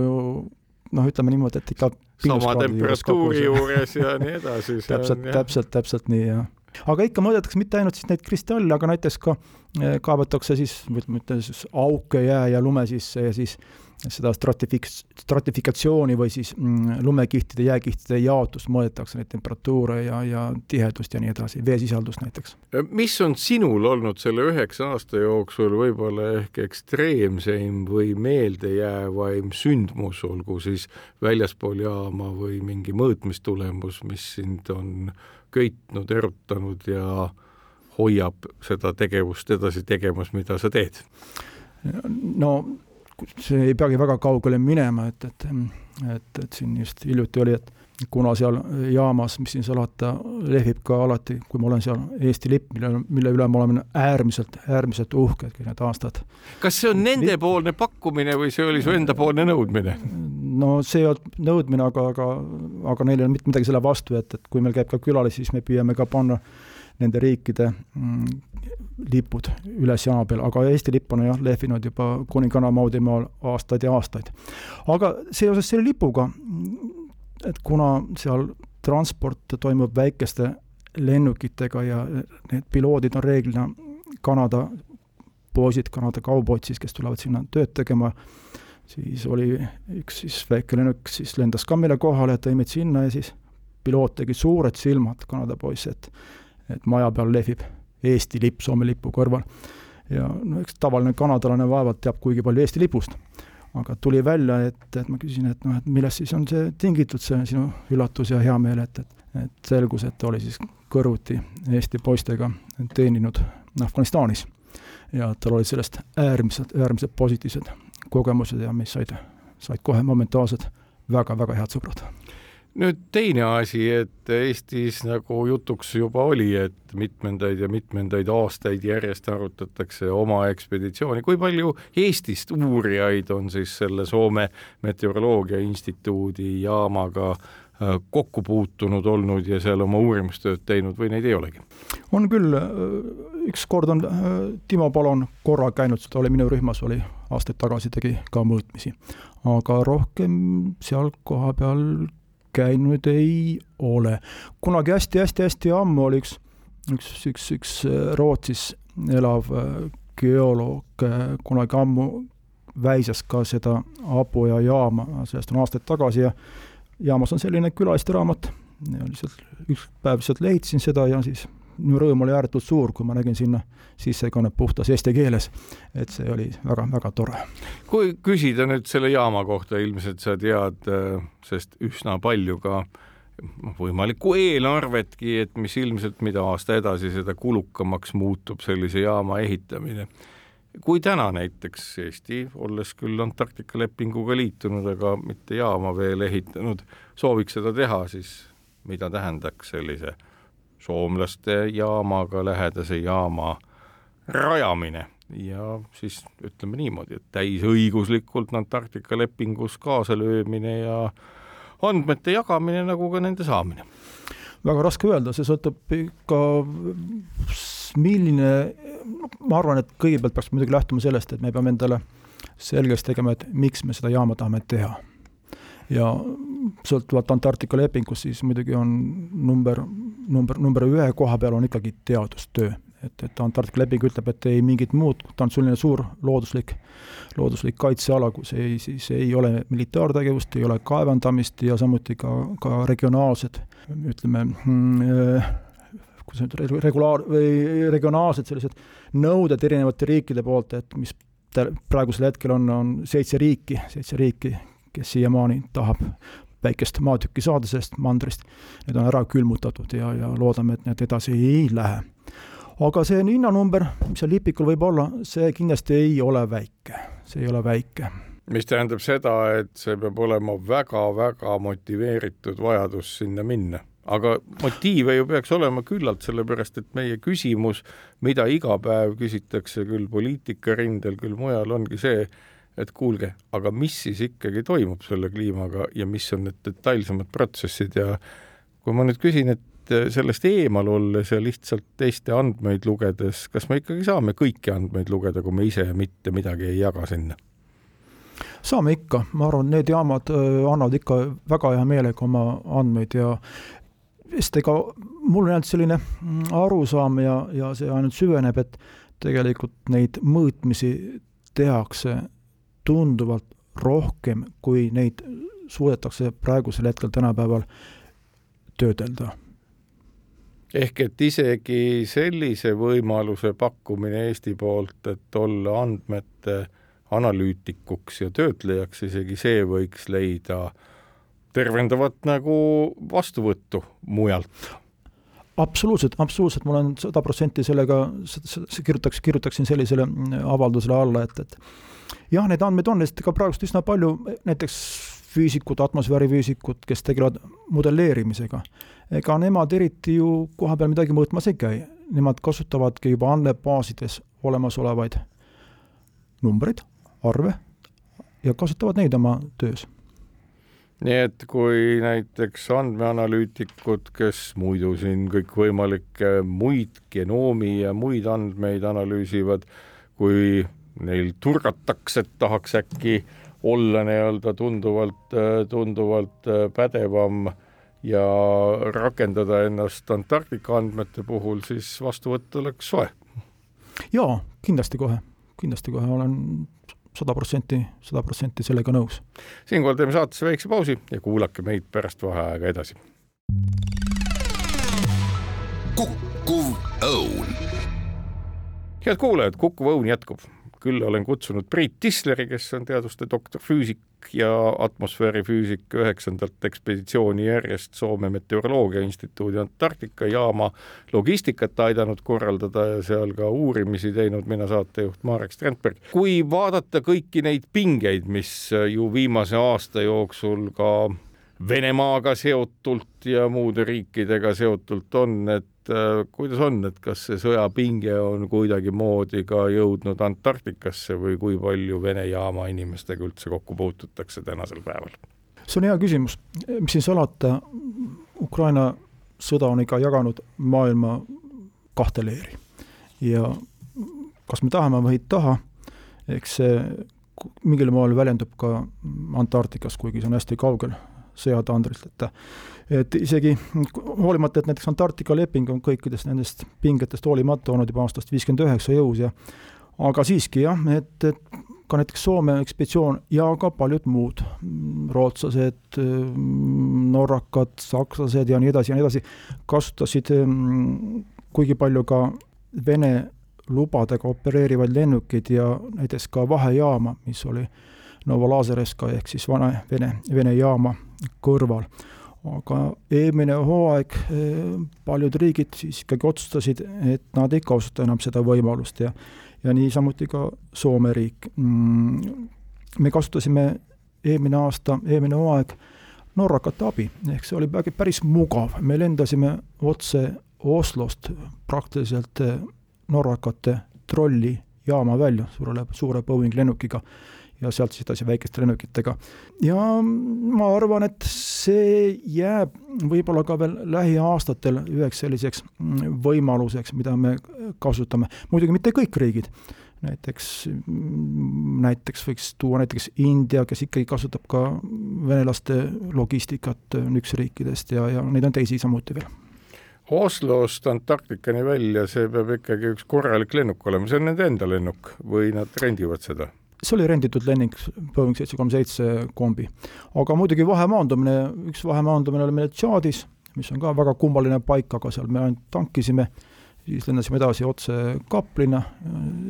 noh, ütleme niimoodi, et ikka sama temperatuuri juures ja nii edasi. täpselt, täpselt, täpselt nii, jah. Aga ikka mõõdetakse mitte ainult siis neid kristalle, aga näiteks ka eh, kaevatakse siis, ütleme, siis auke jää ja lume sisse ja siis seda stratifik-, stratifikatsiooni või siis mm, lumekihtide, jääkihtide jaotust mõõdetakse, neid temperatuure ja, ja tihedust ja nii edasi, veesisaldust näiteks. mis on sinul olnud selle üheksa aasta jooksul võib-olla ehk ekstreemseim või meeldejäävaim sündmus, olgu siis väljaspool jaama või mingi mõõtmistulemus, mis sind on köitnud, erutanud ja hoiab seda tegevust edasi tegemas, mida sa teed? no see ei peagi väga kaugele minema, et, et, et, et siin just hiljuti oli, et kuna seal jaamas, mis siin salata, lehvib ka alati, kui ma olen seal Eesti lipp, mille, mille üle me oleme äärmiselt, äärmiselt uhked kõik need aastad. kas see on nendepoolne pakkumine või see oli su endapoolne nõudmine? no see ei olnud nõudmine, aga, aga, aga neil ei olnud mitte midagi selle vastu, et, et kui meil käib ka külalisi, siis me püüame ka panna nende riikide mm, lipud üles jaama peal, aga Eesti lipp on jah lehvinud juba kuninganna Maudimaal aastaid ja aastaid. aga seoses selle lipuga, et kuna seal transport toimub väikeste lennukitega ja need piloodid on reeglina Kanada poisid, Kanada kauboid siis, kes tulevad sinna tööd tegema, siis oli üks siis väike lennuk siis lendas ka meile kohale, tõi meid sinna ja siis piloot tegi suured silmad, Kanada poiss, et et maja peal lehvib Eesti lipp Soome lipu kõrval. ja no eks tavaline kanadalane vaevalt teab kuigi palju Eesti lipust. aga tuli välja, et, et ma küsisin, et noh, et millest siis on see tingitud, see sinu üllatus ja heameel, et, et et selgus, et ta oli siis kõrvuti Eesti poistega teeninud Afganistanis. ja tal olid sellest äärmiselt, äärmiselt positiivsed kogemused ja mis said, said kohe momentaalselt väga-väga head sõbrad nüüd teine asi, et Eestis nagu jutuks juba oli, et mitmendaid ja mitmendaid aastaid järjest arutatakse oma ekspeditsiooni, kui palju Eestist uurijaid on siis selle Soome Meteoroloogia Instituudi jaamaga äh, kokku puutunud olnud ja seal oma uurimustööd teinud või neid ei olegi? on küll, üks kord on äh, Timo Palon korra käinud, ta oli minu rühmas, oli aastaid tagasi, tegi ka mõõtmisi. aga rohkem seal kohapeal käinud ei ole. kunagi hästi-hästi-hästi ammu oli üks, üks, üks, üks äh, Rootsis elav äh, geoloog äh, kunagi ammu väisas ka seda Abuja jaama, sellest on aastaid tagasi ja jaamas on selline külaliste-raamat lihtsalt üks päev lihtsalt leidsin seda ja siis minu rõõm oli ääretult suur, kui ma nägin sinna sissekannet puhtas eesti keeles. et see oli väga-väga tore. kui küsida nüüd selle jaama kohta, ilmselt sa tead, äh, sest üsna palju ka võimalikku eelarvetki, et mis ilmselt, mida aasta edasi, seda kulukamaks muutub sellise jaama ehitamine. kui täna näiteks Eesti, olles küll Antarktika lepinguga liitunud, aga mitte jaama veel ehitanud, sooviks seda teha, siis mida tähendaks sellise soomlaste jaamaga lähedase jaama rajamine ja siis ütleme niimoodi, et täisõiguslikult Antarktika lepingus kaasalöömine ja andmete jagamine nagu ka nende saamine. väga raske öelda, see sõltub ikka, milline, ma arvan, et kõigepealt peaks muidugi lähtuma sellest, et me peame endale selgeks tegema, et miks me seda jaama tahame teha ja sõltuvalt Antarktika lepingust, siis muidugi on number, number, number ühe koha peal on ikkagi teadustöö. et, et Antarktika leping ütleb, et ei mingit muud, ta on selline suur looduslik, looduslik kaitseala, kus ei, siis ei ole militaartegevust, ei ole kaevandamist ja samuti ka, ka regionaalsed, ütleme mm, kuidas nüüd regulaar- või regionaalsed sellised nõuded erinevate riikide poolt, et mis praegusel hetkel on, on seitse riiki, seitse riiki, kes siiamaani tahab väikest maatükki saada sellest mandrist, need on ära külmutatud ja, ja loodame, et need edasi ei lähe. aga see hinnanumber, mis seal lipikul võib olla, see kindlasti ei ole väike, see ei ole väike mis tähendab seda, et see peab olema väga-väga motiveeritud vajadus sinna minna. aga motiive ju peaks olema küllalt, sellepärast et meie küsimus, mida iga päev küsitakse küll poliitikarindel, küll mujal, ongi see, et kuulge, aga mis siis ikkagi toimub selle kliimaga ja mis on need detailsemad protsessid ja kui ma nüüd küsin, et sellest eemal olles ja lihtsalt teiste andmeid lugedes, kas me ikkagi saame kõiki andmeid lugeda, kui me ise mitte midagi ei jaga sinna? saame ikka, ma arvan, need jaamad äh, annavad ikka väga hea meelega oma andmeid ja sest ega mul on jäänud selline mm, arusaam ja, ja see ainult süveneb, et tegelikult neid mõõtmisi tehakse tunduvalt rohkem, kui neid suudetakse praegusel hetkel tänapäeval töödelda. ehk et isegi sellise võimaluse pakkumine Eesti poolt, et olla andmete analüütikuks ja töötlejaks, isegi see võiks leida tervendavat nagu vastuvõttu mujalt absoluutselt, absoluutselt, ma olen sada protsenti sellega, kirjutaks, kirjutaksin sellisele avaldusele alla, et, et jah, neid andmeid on, sest ka praegust üsna palju näiteks füüsikud, atmosfäärifüüsikud, kes tegelevad modelleerimisega, ega nemad eriti ju kohapeal midagi mõõtmas ei käi, nemad kasutavadki juba andmebaasides olemasolevaid numbreid, arve ja kasutavad neid oma töös nii et kui näiteks andmeanalüütikud, kes muidu siin kõikvõimalikke muid genoomi ja muid andmeid analüüsivad, kui neil turgatakse, et tahaks äkki olla nii-öelda tunduvalt, tunduvalt pädevam ja rakendada ennast Antarktika andmete puhul, siis vastuvõtt oleks soe. jaa, kindlasti kohe, kindlasti kohe olen sada protsenti, sada protsenti sellega nõus. siinkohal teeme saatesse väikse pausi ja kuulake meid pärast vaheaega edasi. kukkuv õun. head kuulajad, Kukkuv õun jätkub külla olen kutsunud Priit Tisleri, kes on teaduste doktor, füüsik ja atmosfäärifüüsik üheksandalt ekspeditsiooni järjest Soome Meteoroloogia Instituudi Antarktika jaama logistikat aidanud korraldada ja seal ka uurimisi teinud, mina saatejuht Marek Strandberg. kui vaadata kõiki neid pingeid, mis ju viimase aasta jooksul ka Venemaaga seotult ja muude riikidega seotult on, et äh, kuidas on, et kas see sõjapinge on kuidagimoodi ka jõudnud Antarktikasse või kui palju Vene jaama inimestega üldse kokku puututakse tänasel päeval? see on hea küsimus, mis siin salata, Ukraina sõda on ikka jaganud maailma kahte leeri. Ja kas me tahame või ei taha, eks see mingil moel väljendub ka Antarktikas, kuigi see on hästi kaugel sõjatandrilt, et et isegi hoolimata, et näiteks Antarktika leping on kõikidest nendest pingetest hoolimata olnud juba aastast viiskümmend üheksa jõus ja aga siiski jah, et, et ka näiteks Soome ekspeditsioon ja ka paljud muud, rootslased, norrakad, sakslased ja nii edasi ja nii edasi, kasutasid kuigi palju ka Vene lubadega opereerivaid lennukeid ja näiteks ka vahejaama, mis oli Novolazereska ehk siis vana Vene, Vene jaama kõrval. aga eelmine hooaeg eh, paljud riigid siis ikkagi otsustasid, et nad ei kasuta enam seda võimalust ja ja niisamuti ka Soome riik. Mm, me kasutasime eelmine aasta, eelmine hooaeg norrakate abi, ehk see oli päris mugav, me lendasime otse Oslost praktiliselt eh, norrakate trollijaama välja, suure, suure Boeing lennukiga ja sealt siis edasi väikeste lennukitega. ja ma arvan, et see jääb võib-olla ka veel lähiaastatel üheks selliseks võimaluseks, mida me kasutame, muidugi mitte kõik riigid, näiteks, näiteks võiks tuua näiteks India, kes ikkagi kasutab ka venelaste logistikat nüksriikidest ja, ja neid on teisi samuti veel Oslost Antarktikani välja, see peab ikkagi üks korralik lennuk olema, see on nende enda lennuk või nad rendivad seda? See oli renditud lennuk, Boeing seitse kolm seitse kombi. aga muidugi vahemaandumine, üks vahemaandumine oli meil Tšaadis, mis on ka väga kummaline paik, aga seal me ainult tankisime, siis lennasime edasi otse Kaplina,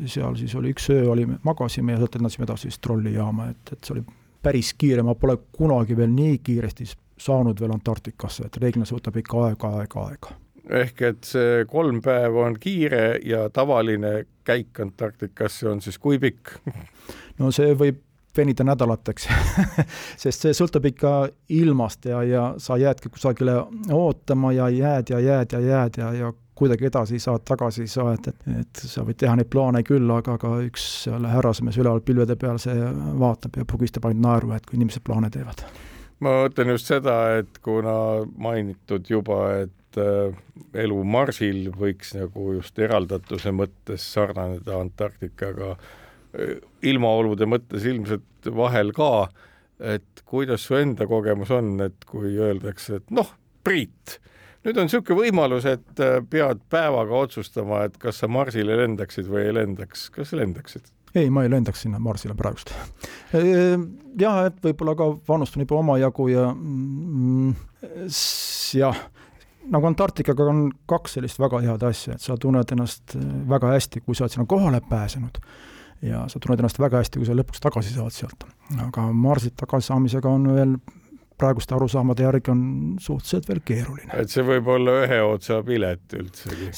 seal siis oli üks öö, olime, magasime ja sealt lennasime edasi siis trollijaama, et, et see oli päris kiire, ma pole kunagi veel nii kiiresti saanud veel Antarktikasse, et reeglina see võtab ikka aega, aega, aega ehk et see kolm päeva on kiire ja tavaline käik Antarktikasse on siis kui pikk? no see võib venida nädalateks sest see sõltub ikka ilmast ja, ja sa jäädki kusagile ootama ja jääd ja jääd ja jääd ja, ja kuidagi edasi ei saa, tagasi ei saa, et, et, et sa võid teha neid plaane küll, aga, aga üks seal härrasmees üleval pilvede peal, see vaatab ja pugistab ainult naeru, et kui inimesed plaane teevad. ma mõtlen just seda, et kuna mainitud juba, et et äh, elu Marsil võiks nagu just eraldatuse mõttes sarnaneda Antarktikaga, äh, ilmaolude mõttes ilmselt vahel ka, et kuidas su enda kogemus on, et kui öeldakse, et noh, Priit, nüüd on niisugune võimalus, et äh, pead päevaga otsustama, et kas sa Marsile lendaksid või ei lendaks, kas lendaksid? ei, ma ei lendaks sinna Marsile praegust. jah, et võib-olla ka vanust on juba omajagu ja mm, jah, nagu Antarktikaga on kaks sellist väga head asja, et sa tunned ennast äh, väga hästi, kui sa oled sinna kohale pääsenud ja sa tunned ennast väga hästi, kui sa lõpuks tagasi saad sealt. aga Marsilt tagasisaamisega on veel praeguste arusaamade järgi on suhteliselt veel keeruline. et see võib olla ühe otsa pilet üldsegi?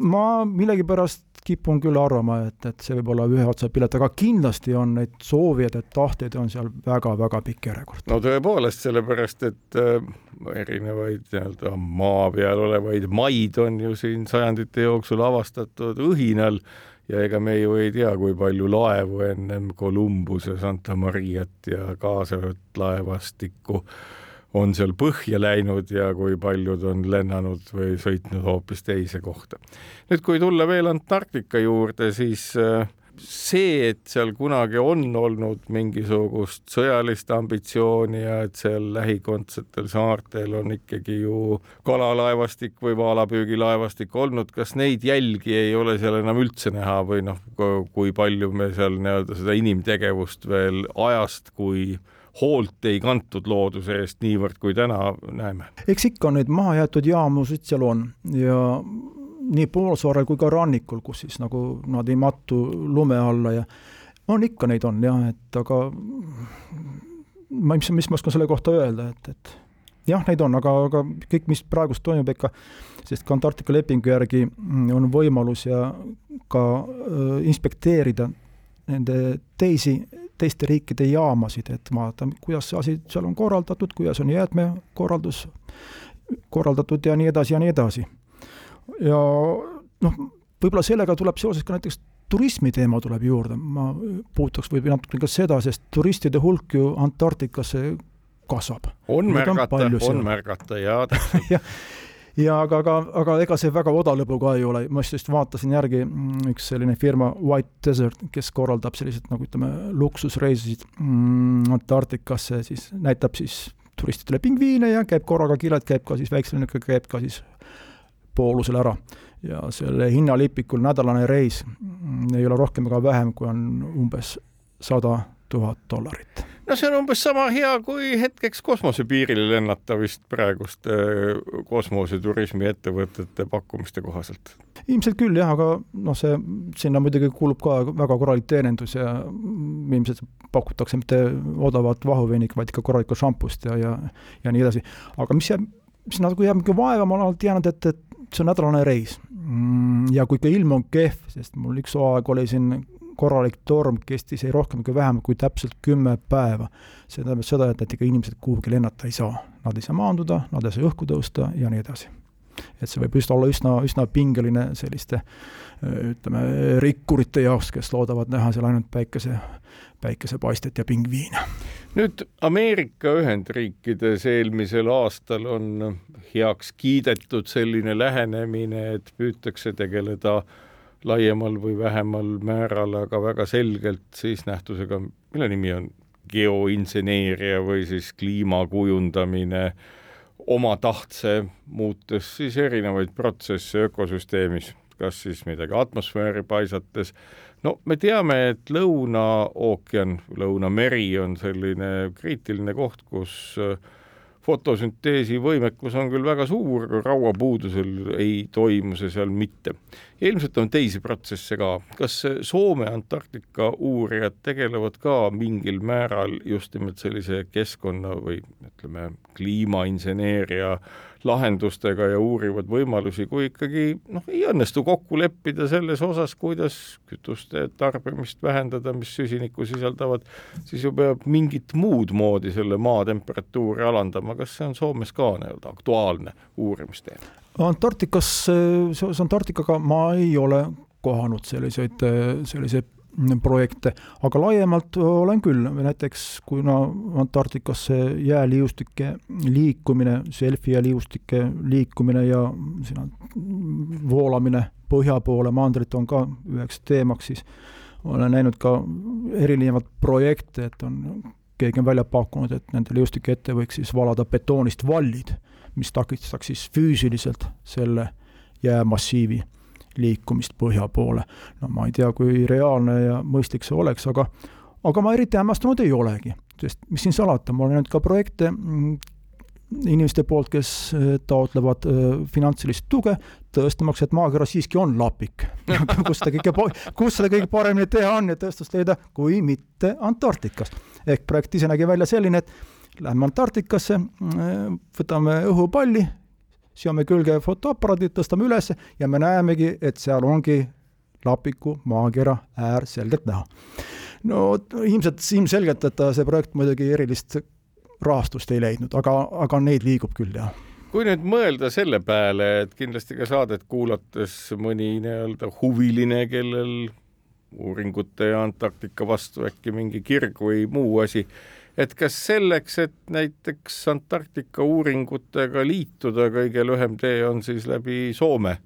ma millegipärast kipun küll arvama, et, et see võib olla ühe otsa pilet, aga kindlasti on neid soovijaid ja tahteid on seal väga-väga pikk järjekord. no tõepoolest, sellepärast et äh, erinevaid nii-öelda maa peal olevaid maid on ju siin sajandite jooksul avastatud õhinal ja ega me ju ei tea, kui palju laevu ennem Columbus ja Santa Mariat ja kaasavat laevastikku äh, on seal põhja läinud ja kui paljud on lennanud või sõitnud hoopis teise kohta. nüüd, kui tulla veel Antarktika juurde, siis äh, see, et seal kunagi on olnud mingisugust sõjalist ambitsiooni ja et seal lähikondsetel saartel on ikkagi ju kalalaevastik või vaalapüügilaevastik olnud, kas neid jälgi ei ole seal enam üldse näha või noh, kui palju me seal nii-öelda seda inimtegevust veel ajast, kui hoolt ei kantud looduse eest niivõrd, kui täna näeme? eks ikka neid mahajäetud jaamusid seal on ja nii poolsaarel kui ka rannikul, kus siis nagu nad ei mattu lume alla ja on ikka neid on jah, et aga ma, mis, mis ma oskan selle kohta öelda, et, et jah, neid on, aga, aga kõik, mis praegust toimub ikka, sest ka Antarktika lepingu järgi on võimalus ja ka äh, inspekteerida nende teisi, teiste riikide jaamasid, et vaadata, kuidas see asi seal on korraldatud, kuidas on jäätmekorraldus korraldatud ja nii edasi ja nii edasi. Ja noh, võib-olla sellega tuleb seoses ka näiteks turismi teema tuleb juurde, ma puutuks võib-olla natuke ka seda, sest turistide hulk ju Antarktikasse kasvab. on märgata, on, on märgata ja täpselt ja, aga, aga, aga ega see väga odav lõbu ka ei ole, ma just vaatasin järgi mm, üks selline firma White Desert, kes korraldab selliseid nagu ütleme, luksusreisisid mm, Antarktikasse, siis näitab siis turistidele pingviine ja käib korraga kiled, käib ka siis väikse lennukiga, käib ka siis poolusel ära. ja selle hinnalipikul nädalane reis ei ole rohkem ega vähem, kui on umbes sada tuhat dollarit. no see on umbes sama hea, kui hetkeks kosmosepiirile lennata vist praeguste kosmoseturismi ettevõtete pakkumiste kohaselt. ilmselt küll jah, aga noh, see, sinna muidugi kuulub ka väga korralik teenindus ja ilmselt pakutakse mitte odavat vahuveinik, vaid ikka korralikku šampust ja, ja, ja nii edasi. aga mis jääb, mis nagu jääb niisugune vaeva, ma olen alati jäänud, et, et see on nädalane reis. Mm, ja kui ikka ilm on kehv, sest mul üks hooaeg oli siin korralik torm, kestis ei rohkem ega vähem kui täpselt kümme päeva. see tähendab seda, et, et ega inimesed kuhugi lennata ei saa. Nad ei saa maanduda, nad ei saa õhku tõusta ja nii edasi. et see võib just olla üsna, üsna pingeline selliste ütleme, rikkurite jaoks, kes loodavad näha seal ainult päikese, päikesepaistet ja pingviine nüüd Ameerika Ühendriikides eelmisel aastal on heaks kiidetud selline lähenemine, et püütakse tegeleda laiemal või vähemal määral, aga väga selgelt siis nähtusega, mille nimi on geoinseneeria või siis kliima kujundamine oma tahtse, muutes siis erinevaid protsesse ökosüsteemis, kas siis midagi atmosfääri paisates. No me teame, et Lõuna-ookean, Lõunameri on selline kriitiline koht, kus äh, fotosünteesi võimekus on küll väga suur, aga rauapuudusel ei toimu see seal mitte. ilmselt on teisi protsesse ka, kas Soome Antarktika uurijad tegelevad ka mingil määral just nimelt sellise keskkonna või ütleme, kliimainseneeria lahendustega ja uurivad võimalusi, kui ikkagi noh, ei õnnestu kokku leppida selles osas, kuidas kütuste tarbimist vähendada, mis süsinikku sisaldavad, siis ju peab mingit muud moodi selle maa temperatuuri alandama, kas see on Soomes ka nii-öelda aktuaalne uurimisteema? Antarktikas, seoses Antarktikaga ma ei ole kohanud selliseid, selliseid projekte, aga laiemalt olen küll, näiteks kuna Antarktikasse jääliustike liikumine, selfie jääliustike liikumine ja sinna voolamine põhja poole maandrit on ka üheks teemaks, siis olen näinud ka erinevaid projekte, et on, keegi on välja pakkunud, et nende liustike ette võiks siis valada betoonist vallid, mis takistaks siis füüsiliselt selle jäämassiivi liikumist põhja poole. no ma ei tea, kui reaalne ja mõistlik see oleks, aga aga ma eriti hämmastunud ei olegi, sest mis siin salata, ma olen näinud ka projekte mm, inimeste poolt, kes äh, taotlevad äh, finantsilist tuge, tõestamaks, et maakera siiski on lapik kus seda kõige, kus seda kõige paremini teha on ja tõestust leida, kui mitte Antarktikas. ehk projekt ise nägi välja selline, et lähme Antarktikasse, äh, võtame õhupalli, seome külge fotoaparaadid, tõstame üles ja me näemegi, et seal ongi lapiku maakera äär selgelt näha. no ilmselt, ilmselgelt, et see projekt muidugi erilist rahastust ei leidnud, aga, aga neid liigub küll, jah kui nüüd mõelda selle peale, et kindlasti ka saadet kuulates mõni nii-öelda huviline, kellel uuringute ja Antarktika vastu äkki mingi kirg või muu asi et kas selleks, et näiteks Antarktika uuringutega liituda, kõige lühem tee on siis läbi Soome.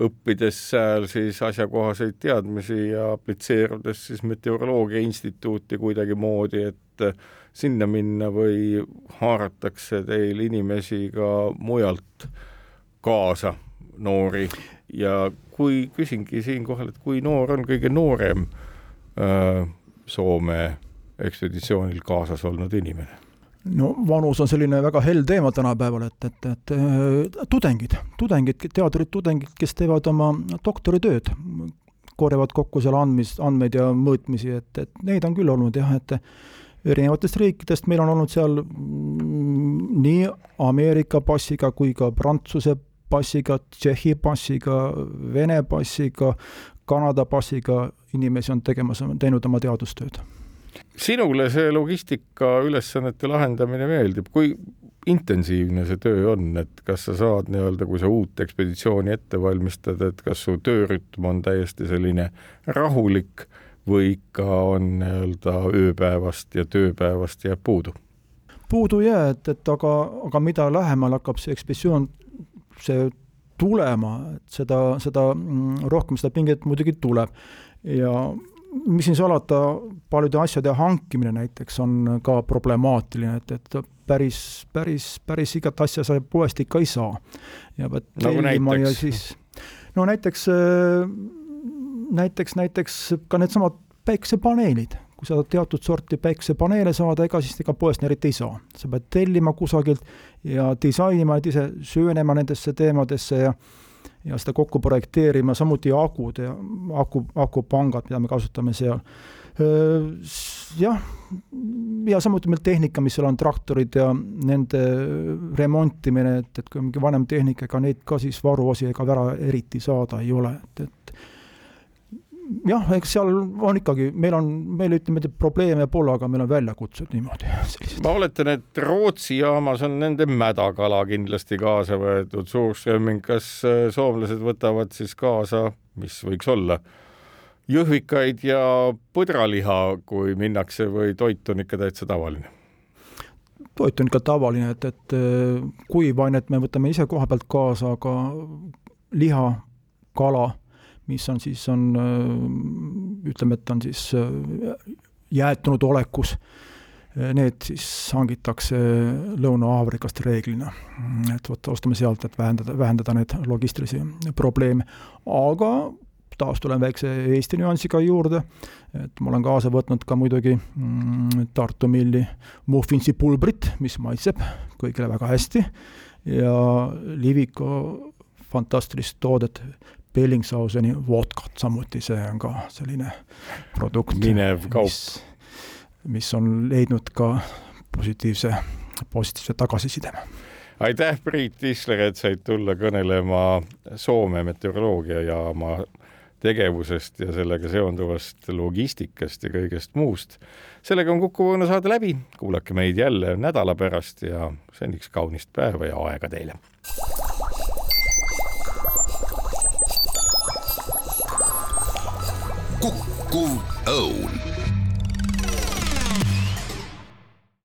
Õppides seal siis asjakohaseid teadmisi ja aplitseerudes siis Meteoroloogia Instituuti kuidagimoodi, et sinna minna või haaratakse teil inimesi ka mujalt kaasa, noori, ja kui küsingi siinkohal, et kui noor on kõige noorem öö, Soome ekspeditsioonil kaasas olnud inimene? no vanus on selline väga hell teema tänapäeval, et, et, et äh, tudengid, tudengid, teadurid, tudengid, kes teevad oma doktoritööd, korjavad kokku seal andmis, andmeid ja mõõtmisi, et, et neid on küll olnud jah, et erinevatest riikidest, meil on olnud seal mm, nii Ameerika passiga kui ka Prantsuse passiga, Tšehhi passiga, Vene passiga, Kanada passiga inimesi on tegemas, teinud oma teadustööd sinule see logistika ülesannete lahendamine meeldib, kui intensiivne see töö on, et kas sa saad nii-öelda, kui sa uut ekspeditsiooni ette valmistad, et kas su töörütm on täiesti selline rahulik või ikka on nii-öelda ööpäevast ja tööpäevast jääb puudu? puudu ei jää, et, et aga, aga mida lähemal hakkab see ekspeditsioon, see tulema, et seda, seda mm, rohkem seda pinget muidugi tuleb ja mis siin salata, paljude asjade hankimine näiteks on ka problemaatiline, et, et päris, päris, päris igat asja sa poest ikka ei saa. ja pead nagu tellima ja siis, no näiteks, näiteks, näiteks ka needsamad päikesepaneelid, kui sa teatud sorti päikesepaneele saada, ega siis ega poest eriti ei saa. sa pead tellima kusagilt ja disainima, et ise süvenema nendesse teemadesse ja ja seda kokku projekteerima, samuti akud ja aku, akupangad, mida me kasutame seal. Jah, ja samuti meil tehnika, mis seal on, traktorid ja nende remontimine, et, et kui on mingi vanem tehnika, ega neid ka siis varuosi ega ära eriti saada ei ole, et, et jah, eks seal on ikkagi, meil on, meil ütleme, probleeme pole, aga meil on väljakutsed niimoodi. ma oletan, et Rootsi jaamas on nende mädakala kindlasti kaasa võetud, suurströmming, kas äh, soomlased võtavad siis kaasa, mis võiks olla, jõhvikaid ja põdraliha, kui minnakse või toit on ikka täitsa tavaline? toit on ikka tavaline, et, et äh, kuivainet me võtame ise koha pealt kaasa, aga liha, kala mis on siis, on ütleme, et on siis jäätunud olekus, need siis hangitakse Lõuna-Aafrikast reeglina. et vot ostame sealt, et vähendada, vähendada neid logistilisi probleeme, aga taas tulen väikse Eesti nüansiga juurde, et ma olen kaasa võtnud ka muidugi mm, Tartu milli muffinsi pulbrit, mis maitseb kõigile väga hästi, ja Liviko fantastilist toodet Bellingshauseni vodkat, samuti see on ka selline produkt. minev kaup. mis on leidnud ka positiivse, positiivse tagasiside. aitäh, Priit Tisler, et said tulla kõnelema Soome meteoroloogiajaama tegevusest ja sellega seonduvast logistikast ja kõigest muust. sellega on Kuku Õuna saade läbi, kuulake meid jälle nädala pärast ja seniks kaunist päeva ja aega teile kukkuv õun